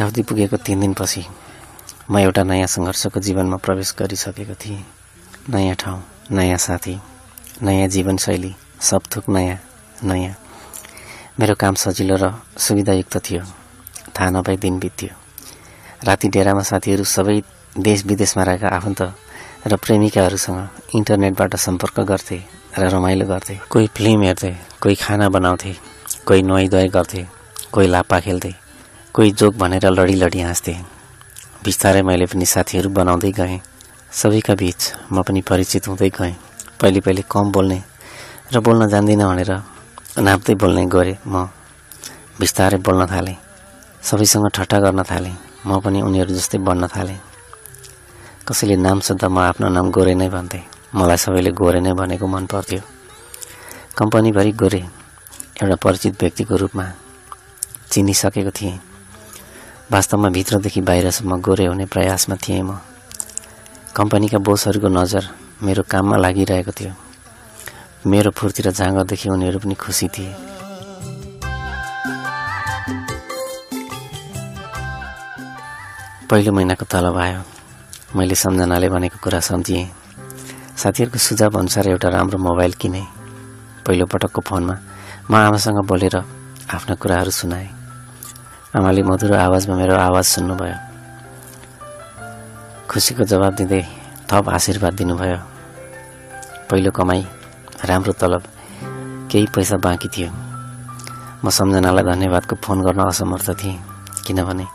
Saudi पुगेको तिन दिनपछि म एउटा नयाँ सङ्घर्षको जीवनमा प्रवेश गरिसकेको थिएँ। नयाँ ठाउँ नयाँ साथी नयाँ जीवनशैली सब थोक नयाँ नयाँ। मेरो काम सजिलो र सुविधायुक्त थियो। थाहा नपाई दिन बित्यो। राति डेरामा साथीहरू सबै देश विदेशमा रहेका आफन्त र प्रेमिकाहरूसँग इन्टरनेटबाट सम्पर्क गर्थे र रमाइलो गर्थे। कोही फिल्म हेर्थे कोही खाना बनाउँथे कोही नुहाइधुवाई गर्थे कोही लाप्पा खेल्थे। कोही जोक भनेर लडी लडी हाँस्थे। बिस्तारै मैले पनि साथीहरू बनाउँदै गएँ। सबैका बिच म पनि परिचित हुँदै गएँ। पहिले पहिले कम बोल्ने र बोल्न जान्दिनँ भनेर नाप्दै बोल्ने गरेँ म। बिस्तारै बोल्न थालेँ। सबैसँग ठट्टा गर्न थालेँ। म पनि उनीहरू जस्तै बन्न थालेँ। कसैले नाम सोद्धा म आफ्नो नाम गोरे नै भन्थेँ। मलाई सबैले गोरे नै भनेको मन पर्थ्यो। कम्पनीभरि गोरे। एउटा परिचित व्यक्तिको रूपमा चिनिसकेको थिएँ। वास्तवमा भित्रदेखि बाहिरसम्म गोरे हुने प्रयासमा थिएँ म। कम्पनीका बोसहरूको नजर मेरो काममा लागिरहेको थियो। मेरो फुर्ती र जाँगरदेखि उनीहरू पनि खुसी थिए। पहिलो महिनाको तलब आयो। मैले सम्झनाले भनेको कुरा सम्झिएँ। साथीहरूको सुझाव अनुसार एउटा राम्रो मोबाइल किने। पहिलो पटकको फोनमा म आमासँग बोलेर आफ्ना कुराहरू सुनाएँ। आमाले मधुरो आवाजमा मेरो आवाज सुन्नुभयो। खुसीको जवाब दिँदै थप आशीर्वाद दिनुभयो। पहिलो कमाई राम्रो तलब केही पैसा बाँकी थियो। म सम्झनालाई धन्यवादको फोन गर्न असमर्थ थिएँ किनभने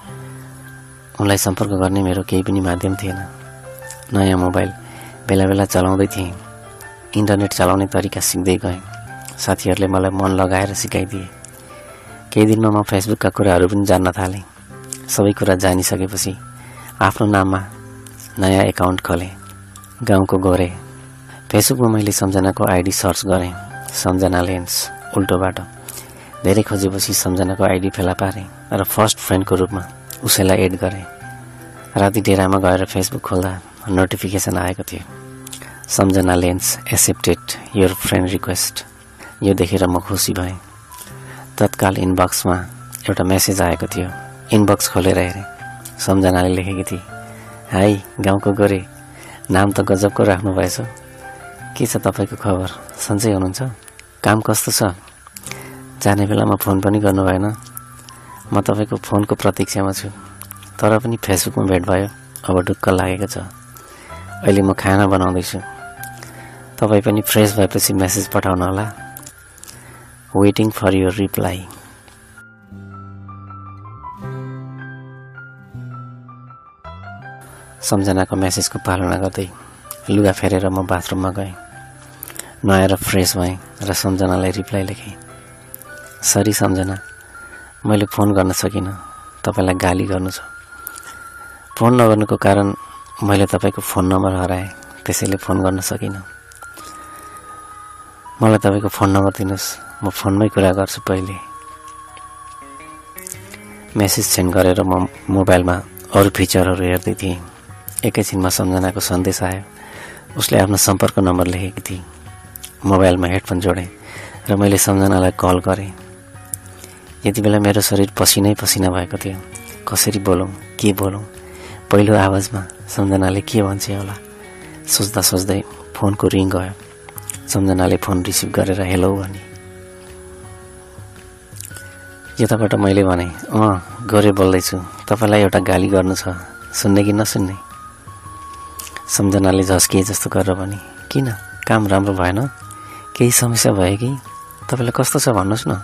उनलाई सम्पर्क गर्ने मेरो केही पनि माध्यम थिएन। नयाँ मोबाइल बेला बेला चलाउँदै थिएँ। इन्टरनेट चलाउने तरिका सिक्दै गएँ। साथीहरूले मलाई मन लगाएर सिकाइदिए। केही दिनमा म फेसबुकका कुराहरू पनि जान्न थालेँ। सबै कुरा जानिसकेपछि आफ्नो नाममा नयाँ एकाउन्ट खोलेँ गाउँको गोरे। फेसबुकमा मैले सम्झनाको आइडी सर्च गरेँ सम्झना लेन्स उल्टो बाटो। धेरै खोजेपछि सम्झनाको आइडी फेला पारेँ र फर्स्ट फ्रेन्डको रूपमा उसैलाई एड गरेँ। राति डेरामा गएर फेसबुक खोल्दा नोटिफिकेसन आएको थियो सम्झना लेन्स एक्सेप्टेड योर फ्रेन्ड रिक्वेस्ट यो देखेर म खुसी भएँ। तत्काल इनबक्समा एउटा मेसेज आएको थियो। इनबक्स खोलेर हेरेँ। सम्झनाले लेखेकी थिए हाई गाउँको गोरे नाम त गजबको राख्नु भएछ। के छ तपाईँको खबर? सन्चै हुनुहुन्छ? काम कस्तो छ? जाने बेलामा फोन पनि गर्नु भएन। म तपाईँको फोनको प्रतीक्षामा छु। तर पनि फेसबुकमा भेट भयो। अब ढुक्क लागेको छ। अहिले म खाना बनाउँदैछु। तपाईँ पनि फ्रेस भएपछि मेसेज पठाउनु वेटिङ फर यर रिप्लाई सम्झनाको मेसेजको पालना गर्दै लुगा फेरेर म बाथरुममा गएँ। नुहाएर फ्रेस भएँ र सम्झनालाई रिप्लाई लेखेँ। सरी सम्झना मैले फोन गर्न सकिनँ। तपाईँलाई गाली गर्नु छ। फोन नगर्नुको कारण मैले तपाईँको फोन नम्बर हराएँ। त्यसैले फोन गर्न सकिनँ। मलाई तपाईँको फोन नम्बर दिनुहोस्। म फोनमै कुरा गर्छु पहिले। मेसेज सेन्ड गरेर म मोबाइलमा अरू फिचरहरू हेर्दै थिएँ। एकैछिनमा सम्झनाको सन्देश आयो। उसले आफ्नो सम्पर्क नम्बर लेखेकी थिए। मोबाइलमा हेडफोन जोडेँ र मैले सम्झनालाई कल गरेँ। यति बेला मेरो शरीर पसिनै पसिना भएको थियो। कसरी बोलौँ के बोलौँ? पहिलो आवाजमा सम्झनाले के भन्छ होला? सोच्दा सोच्दै फोनको रिङ गयो। सम्झनाले फोन रिसिभ गरेर हेलो भने। यताबाट मैले भने अँ गरे बोल्दैछु। तपाईँलाई एउटा गाली गर्नु छ। सुन्ने कि नसुन्ने? सम्झनाले झस्किए जस्तो गरेर भने किन? काम राम्रो भएन? केही समस्या भयो कि? तपाईँलाई कस्तो छ भन्नुहोस् न।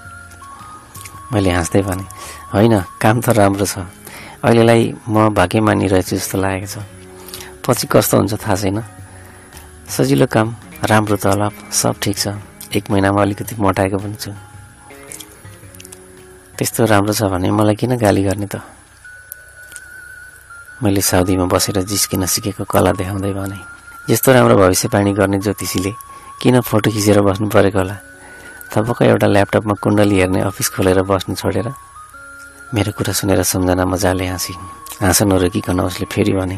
मैले हाँस्दै भने होइन काम त राम्रो छ। अहिलेलाई म भाग्य मानिरहेछु जस्तो लागेको छ। पछि कस्तो हुन्छ थाहा छैन। सजिलो काम। राम्रो तलब सब ठिक छ। एक महिनामा अलिकति मोटाएको पनि छु। त्यस्तो राम्रो छ भने मलाई किन गाली गर्ने त? मैले साउदीमा बसेर जिस्किन सिकेको कला देखाउँदै भने यस्तो राम्रो भविष्यवाणी गर्ने ज्योतिषीले किन फोटो खिचेर बस्नु परेको होला? थपक्क एउटा ल्यापटपमा कुण्डली हेर्ने अफिस खोलेर बस्नु छोडेर? मेरो कुरा सुनेर सम्झना मजाले हाँसी हाँस नरोकिकन उसले फेरि भने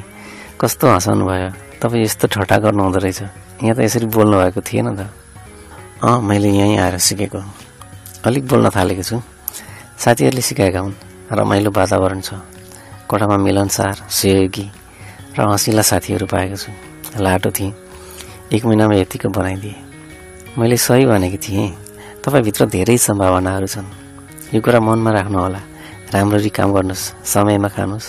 कस्तो हँसाउनु भयो? तपाईँ यस्तो ठट्टा गर्नुहुँदो रहेछ। यहाँ त यसरी बोल्नु भएको थिएन त। अँ मैले यहीँ आएर सिकेको। अलिक बोल्न थालेको छु। साथीहरूले सिकाएका हुन्। रमाइलो वातावरण छ। कोठामा मिलनसार सहयोगी र हँसिला साथीहरू पाएको छु। लाटो थिएँ। एक महिनामा यतिको बनाइदिएँ। मैले सही भनेकी थिएँ। तपाईँभित्र धेरै सम्भावनाहरू छन्। यो कुरा मनमा राख्नुहोला। राम्ररी काम गर्नुहोस्। समयमा खानुहोस्।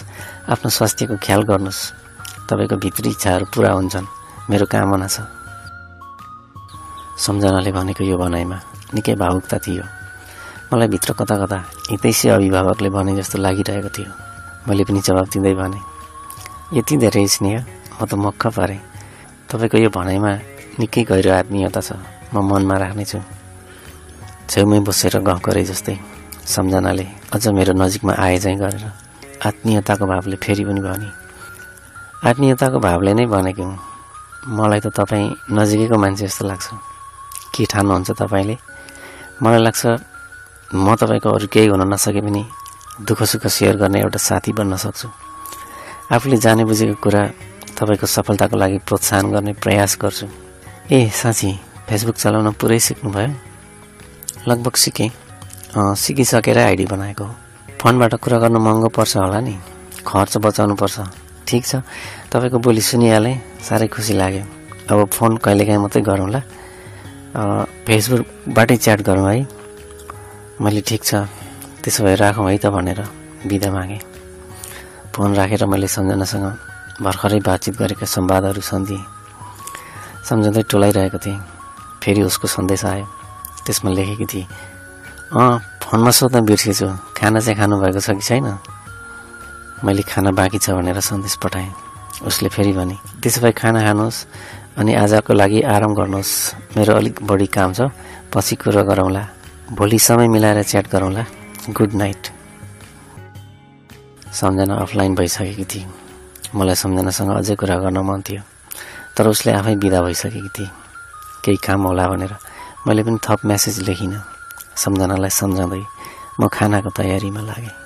आफ्नो स्वास्थ्यको ख्याल गर्नुहोस्। तपाईँको भित्री इच्छाहरू पुरा हुन्छन्। मेरो कामना छ। सम्झनाले भनेको यो भनाइमा निकै भावुकता थियो। मलाई भित्र कता कता हितैसी अभिभावकले भने जस्तो लागिरहेको थियो। मैले पनि जवाब दिँदै भने यति धेरै स्नेह म त मक्ख पारेँ। तपाईँको यो भनाइमा निकै गहिरो आत्मीयता छ। म मनमा राख्नेछु। छेउमै बसेर गफ गरे जस्तै। सम्झनाले अझ मेरो नजिकमा आए चाहिँ गरेर आत्मीयताको भावले फेरि पनि भने। आत्मीयताको भावले नै भनेको हुँ। मलाई त तपाईँ नजिकैको मान्छे जस्तो लाग्छ। के ठान्नुहुन्छ तपाईँले? मलाई लाग्छ म तपाईँको अरू केही हुन नसके पनि दुःख सुख सेयर गर्ने एउटा साथी बन्न सक्छु। आफूले जाने बुझेको कुरा तपाईँको सफलताको लागि प्रोत्साहन गर्ने प्रयास गर्छु। ए साँच्ची फेसबुक चलाउन पुरै सिक्नुभयो। लगभग सिकेँ। सिकिसकेर आइडी बनाएको हो। फोनबाट कुरा गर्नु महँगो पर्छ होला नि। खर्च बचाउनु पर्छ। ठिक छ। तपाईँको बोली सुनिहालेँ साह्रै खुसी लाग्यो। अब फोन कहिलेकाहीँ मात्रै गरौँला फेसबुकबाटै च्याट गरौँ है। मैले ठिक छ। त्यसो भए राखौँ है त भनेर बिदा मागेँ। फोन राखेर मैले सम्झनासँग भर्खरै बातचित गरेका संवादहरू सम्झेँ सम्झँदै टोलाइरहेको थिएँ। फेरि उसको सन्देश आयो। त्यसमा लेखेकी थिएँ अँ फोनमा सोध्न बिर्सेछु। खाना चाहिँ खानुभएको छ कि छैन? मैले खाना बाँकी छ भनेर सन्देश पठाएँ। उसले फेरि भने त्यसो भए खाना खानुहोस् अनि आजको लागि आराम गर्नुहोस् मेरो अलिक बढी काम छ पछि कुरो गरौँला। भोलि समय मिलाएर च्याट गरौँला। Good night. सम्झना अफलाइन भइसकेकी थिए। मलाई सम्झनासँग अझै कुरा गर्न मन थियो तर उसले आफै बिदा भइसकेकी थिए। केही काम होला भनेर मैले पनि थप म्यासेज लेखिनँ। सम्झनालाई सम्झाउँदै म खानाको तयारीमा लागेँ।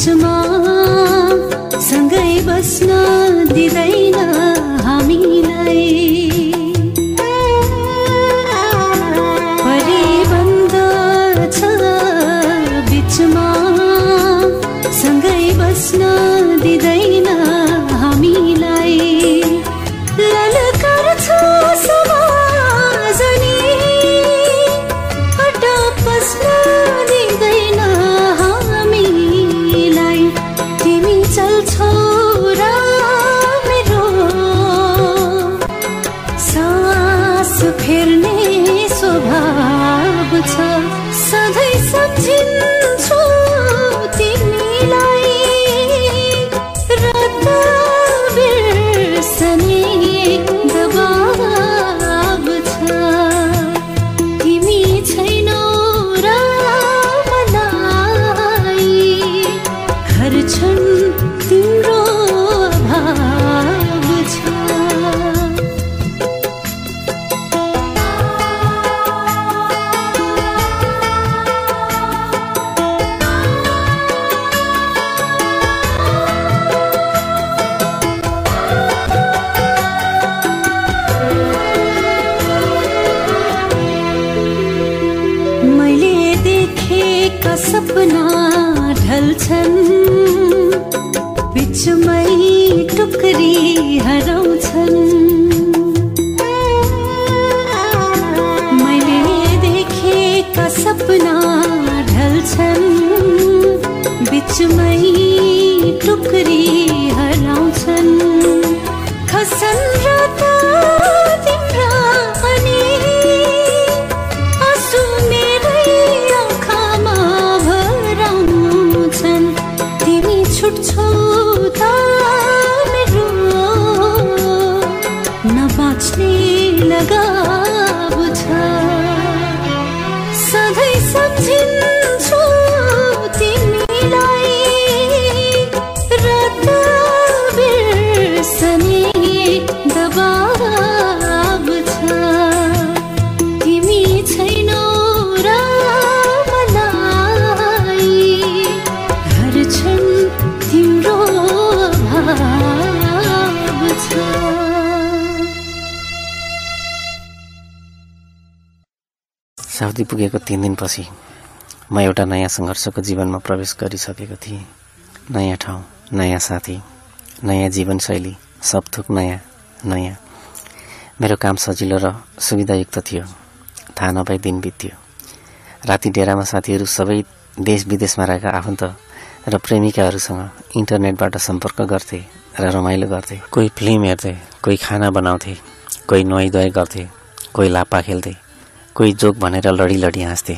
बिचमा सँगै बस्न दिँदैन हामीलाई। तिमी साउदी पुगेको तिन दिनपछि म एउटा नयाँ सङ्घर्षको जीवनमा प्रवेश गरिसकेको थिएँ। नयाँ ठाउँ नयाँ साथी नयाँ जीवनशैली सब थोक नयाँ नयाँ। मेरो काम सजिलो र सुविधायुक्त थियो। थाहा नपाई दिन बित्यो। राति डेरामा साथीहरू सबै देश विदेशमा रहेका आफन्त र प्रेमिकाहरूसँग इन्टरनेटबाट सम्पर्क गर्थे र रमाइलो गर्थे। कोही फिल्म हेर्थे कोही खाना बनाउँथे कोही नुहाइधुवाइ गर्थे कोही लाप्पा खेल्थे। कोही जोक भनेर लडी लडी हाँस्थे।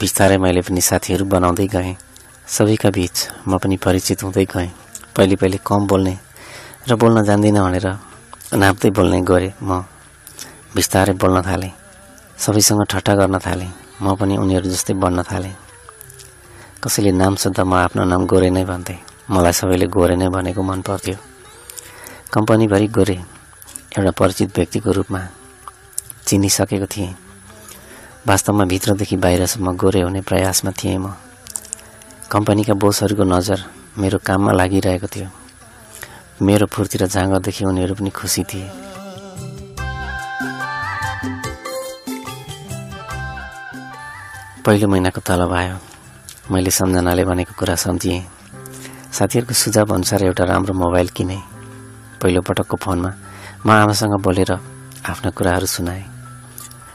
बिस्तारै मैले पनि साथीहरू बनाउँदै गएँ। सबैका बिच म पनि परिचित हुँदै गएँ। पहिले पहिले कम बोल्ने र बोल्न जान्दिनँ भनेर नाप्दै बोल्ने गरेँ म। बिस्तारै बोल्न थालेँ। सबैसँग ठट्टा गर्न थालेँ। म पनि उनीहरू जस्तै बन्न थालेँ। कसैले नाम सोद्धा म आफ्नो नाम गोरे नै भन्थेँ। मलाई सबैले गोरे नै भनेको मन पर्थ्यो। कम्पनीभरि गोरे। एउटा परिचित व्यक्तिको रूपमा चिनिसकेको थिएँ। वास्तवमा भित्रदेखि बाहिरसम्म गोरे हुने प्रयासमा थिएँ म। कम्पनीका बोसहरूको नजर मेरो काममा लागिरहेको थियो। मेरो फुर्ती र जाँगरदेखि उनीहरू पनि खुसी थिए। पहिलो महिनाको तलब आयो। मैले सम्झनाले भनेको कुरा सम्झिएँ। साथीहरूको सुझाव अनुसार एउटा राम्रो मोबाइल किनेँ। पहिलो पटकको फोनमा म आमासँग बोलेर आफ्ना कुराहरू सुनाएँ।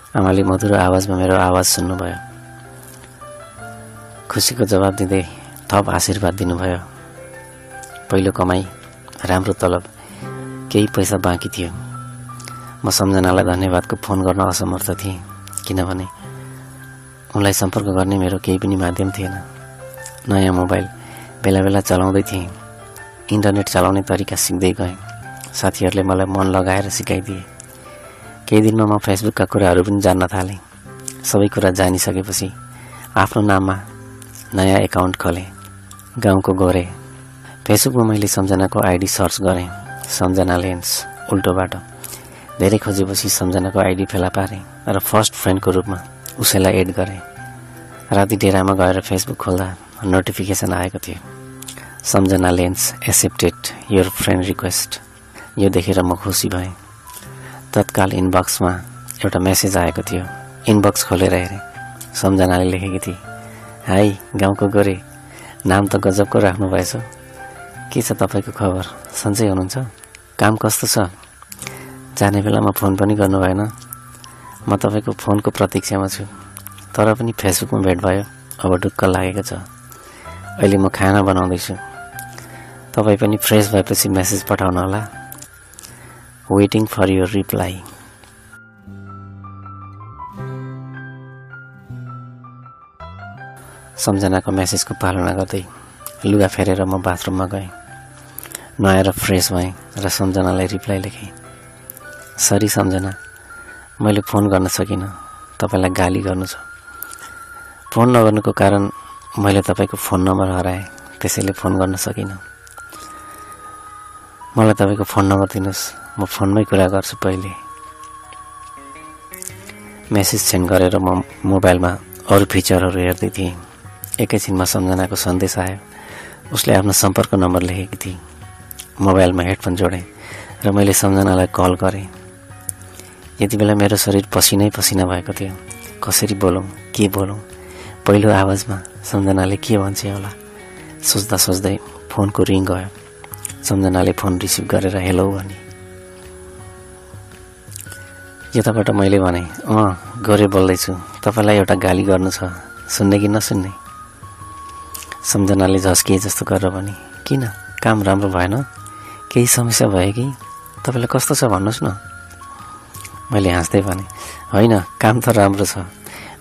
आमाले मधुरो आवाजमा मेरो आवाज सुन्नुभयो। खुसीको जवाब दिँदै थप आशीर्वाद दिनुभयो। पहिलो कमाई राम्रो तलब केही पैसा बाँकी थियो। म सम्झनालाई धन्यवादको फोन गर्न असमर्थ थिएँ किनभने उनलाई सम्पर्क गर्ने मेरो केही पनि माध्यम थिएन। नयाँ मोबाइल बेला बेला चलाउँदै थिएँ। इन्टरनेट चलाउने तरिका सिक्दै गएँ। साथीहरूले मलाई मन लगाएर सिकाइदिए। केही दिनमा म फेसबुकका कुराहरू पनि जान्न थालेँ। सबै कुरा जानिसकेपछि आफ्नो नाममा नयाँ एकाउन्ट खोलेँ गाउँको गोरे। फेसबुकमा मैले सम्झनाको आइडी सर्च गरेँ सम्झना लेन्स उल्टो बाटो। धेरै खोजेपछि सम्झनाको आइडी फेला पारेँ र फर्स्ट फ्रेन्डको रूपमा उसैलाई एड गरेँ। राति डेरामा गएर फेसबुक खोल्दा नोटिफिकेसन आएको थियो सम्झना लेन्स एक्सेप्टेड योर फ्रेन्ड रिक्वेस्ट यो देखेर म खुसी भएँ। तत्काल इनबक्समा एउटा मेसेज आएको थियो। इनबक्स खोलेर हेरेँ। सम्झनाले लेखेकी थिए हाई गाउँको गोरे नाम त गजबको राख्नु भएछ के छ तपाईँको खबर? सन्चै हुनुहुन्छ? काम कस्तो छ? जाने बेलामा फोन पनि गर्नु भएन। म तपाईँको फोनको प्रतीक्षामा छु। तर पनि फेसबुकमा भेट भयो। अब ढुक्क लागेको छ। अहिले म खाना बनाउँदैछु। तपाईँ पनि फ्रेस भएपछि मेसेज पठाउनु वेटिङ फर योर रिप्लाई सम्झनाको मेसेजको पालना गर्दै लुगा फेरेर म बाथरुममा गएँ। नुहाएर फ्रेस भएँ र सम्झनालाई रिप्लाई लेखेँ। सरी सम्झना मैले फोन गर्न सकिनँ। तपाईँलाई गाली गर्नु छ। फोन नगर्नुको कारण मैले तपाईँको फोन नम्बर हराएँ। त्यसैले फोन गर्न सकिनँ। मलाई तपाईँको फोन नम्बर दिनुहोस्। म फोनमै कुरा गर्छु पहिले। मेसेज सेन्ड गरेर म मोबाइलमा अरू फिचरहरू हेर्दै थिएँ। एकैछिनमा सम्झनाको सन्देश आयो। उसले आफ्नो सम्पर्क नम्बर लेखेकी थिए। मोबाइलमा हेडफोन जोडेँ र मैले सम्झनालाई कल गरेँ। यति बेला मेरो शरीर पसिनै पसिना भएको थियो। कसरी बोलौँ के बोलौँ पहिलो आवाजमा सम्झनाले के भन्छ होला? सोच्दा सोच्दै फोनको रिङ गयो। सम्झनाले फोन रिसिभ गरेर हेलो भने यताबाट मैले भने अँ गरे बोल्दैछु। तपाईँलाई एउटा गाली गर्नु छ। सुन्ने कि नसुन्ने? सम्झनाले झस्किए जस्तो गरेर भने किन? काम राम्रो भएन? केही समस्या भयो कि? तपाईँलाई कस्तो छ भन्नुहोस् न। मैले हाँस्दै भने होइन काम त राम्रो छ।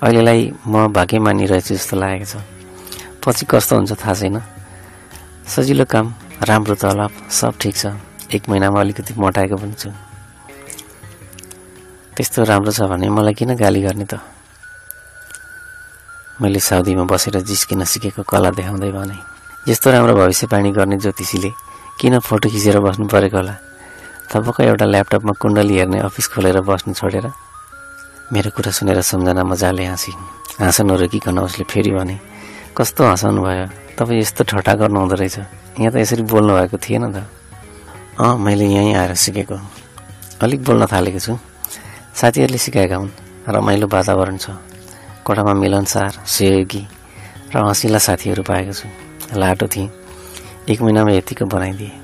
अहिलेलाई म भाग्य मानिरहेछु जस्तो लागेको छ। पछि कस्तो हुन्छ थाहा छैन। सजिलो काम राम्रो तलब सब ठिक छ। एक महिनामा अलिकति मोटाएको पनि छु। त्यस्तो राम्रो छ भने मलाई किन गाली गर्ने त? मैले साउदीमा बसेर जिस्किन सिकेको कला देखाउँदै भने यस्तो राम्रो भविष्यवाणी गर्ने ज्योतिषीले किन फोटो खिचेर बस्नु परेको होला? तपाईँको एउटा ल्यापटपमा कुण्डली हेर्ने अफिस खोलेर बस्नु छोडेर मेरो कुरा सुनेर सम्झना मजाले हाँसी हाँस नरोकिकन उसले फेरि भने कस्तो हँसाउनु भयो? तपाईँ यस्तो ठट्टा गर्नुहुँदो रहेछ। यहाँ त यसरी बोल्नु भएको थिएन त। अँ मैले यहीँ आएर सिकेको। अलिक बोल्न थालेको छु। साथीहरूले सिकाएका हुन् रमाइलो वातावरण छ। कोठामा मिलनसार सहयोगी र हँसिला साथीहरू पाएको छु। लाटो थिएँ। एक महिनामा यतिको बनाइदिएँ।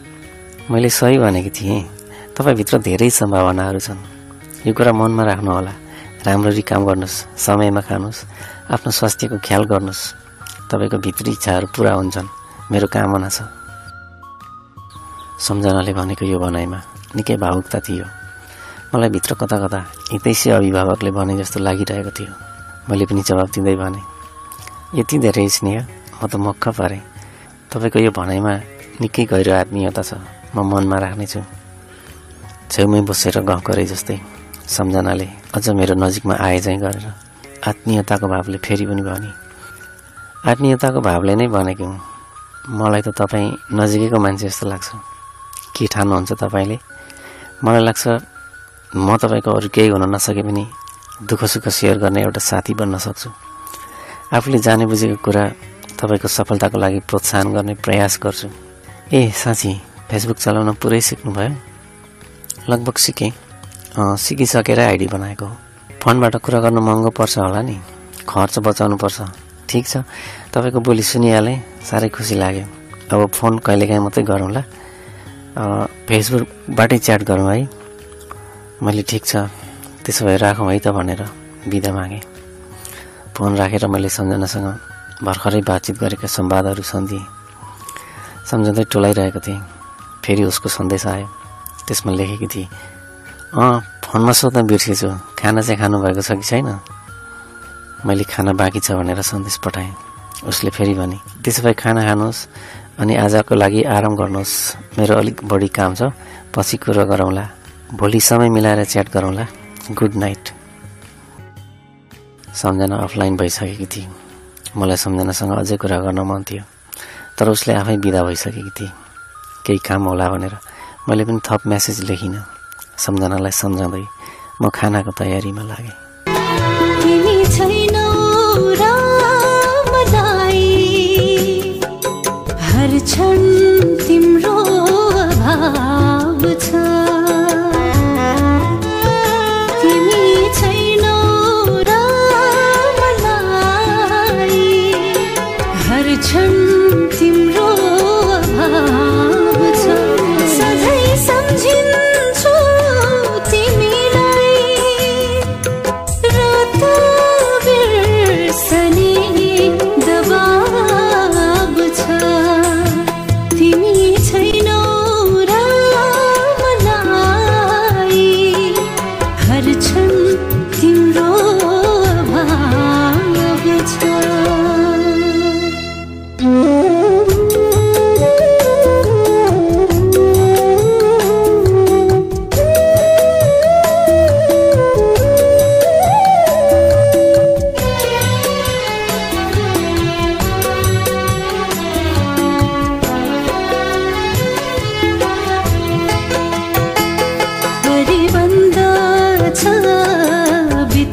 मैले सही भनेकी थिएँ। तपाईँभित्र धेरै सम्भावनाहरू छन्। यो कुरा मनमा राख्नुहोला राम्ररी काम गर्नुहोस् समयमा खानुहोस् आफ्नो स्वास्थ्यको ख्याल गर्नुहोस्। तपाईँको भित्री इच्छाहरू पुरा हुन्छन्। मेरो कामना छ। सम्झनाले भनेको यो भनाइमा निकै भावुकता थियो। मलाई भित्र कता कता हितैसी अभिभावकले भने जस्तो लागिरहेको थियो। मैले पनि जवाब दिँदै भने यति धेरै स्नेह म त मक्ख पारेँ। तपाईँको यो भनाइमा निकै गहिरो आत्मीयता छ। म मनमा राख्नेछु। छेउमै बसेर गफ गरे जस्तै सम्झनाले अझ मेरो नजिकमा आए चाहिँ गरेर आत्मीयताको भावले फेरि पनि भने आत्मीयताको भावले नै भनेको मलाई त तपाईँ नजिकैको मान्छे जस्तो लाग्छ। के ठान्नुहुन्छ तपाईँले? मलाई लाग्छ म तपाईँको अरू केही हुन नसके पनि दुःख सुख सेयर गर्ने एउटा साथी बन्न सक्छु। आफूले जाने बुझेको कुरा तपाईँको सफलताको लागि प्रोत्साहन गर्ने प्रयास गर्छु। ए साँच्ची फेसबुक चलाउन पुरै सिक्नुभयो। लगभग सिकेँ। सिकिसकेर आइडी बनाएको हो। फोनबाट कुरा गर्नु महँगो पर्छ होला नि। खर्च बचाउनु पर्छ ठिक छ। तपाईँको बोली सुनिहालेँ। साह्रै खुसी लाग्यो। अब फोन कहिलेकाहीँ मात्रै गरौँला। फेसबुकबाटै च्याट गरौँ है। मैले ठिक छ। त्यसो भए राखौँ है त भनेर बिदा मागेँ। फोन राखेर मैले सम्झनासँग भर्खरै बातचित गरेका संवादहरू सम्झिएँ सम्झँदै टोलाइरहेको थिएँ। फेरि उसको सन्देश आयो। त्यसमा लेखेकी थिएँ अँ फोनमा सोध्न बिर्सेछु खाना चाहिँ खानुभएको छ कि छैन? मैले खाना बाँकी छ भनेर सन्देश पठाएँ। उसले फेरि भने त्यसो भए खाना खानुहोस् अनि आजको लागि आराम गर्नुहोस्। मेरो अलिक बढी काम छ। पछि कुरो गरौँला। भोलि समय मिलाएर च्याट गरौँला। गुड नाइट सम्झना अफलाइन भइसकेकी थिए। मलाई सम्झनासँग अझै कुरा गर्न मन थियो तर उसले आफै बिदा भइसकेकी थिए। केही काम होला भनेर मैले पनि थप म्यासेज लेखिनँ। सम्झनालाई सम्झाउँदै म खानाको तयारीमा लागेँ। हर क्षण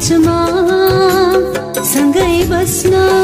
बिचमा सँगै बस्न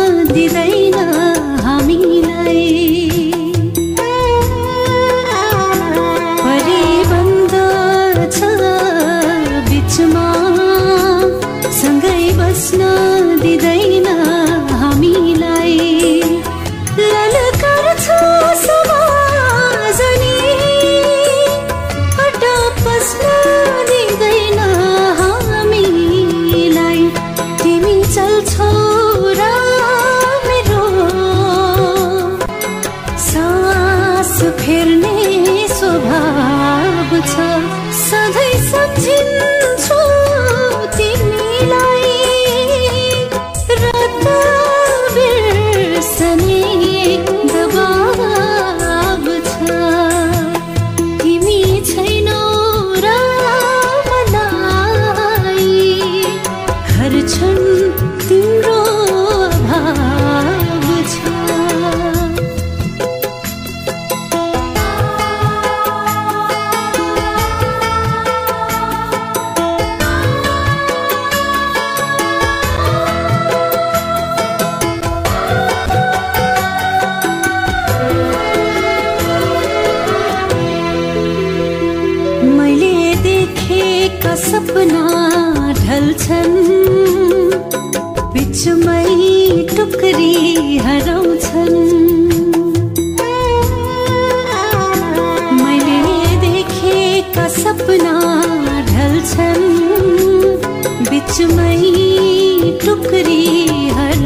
सपना ढल्छन्। बिचमै टुक्री हराउँछन्। सपना ढल्छन्। बिचमै टुक्री हराउँछन्।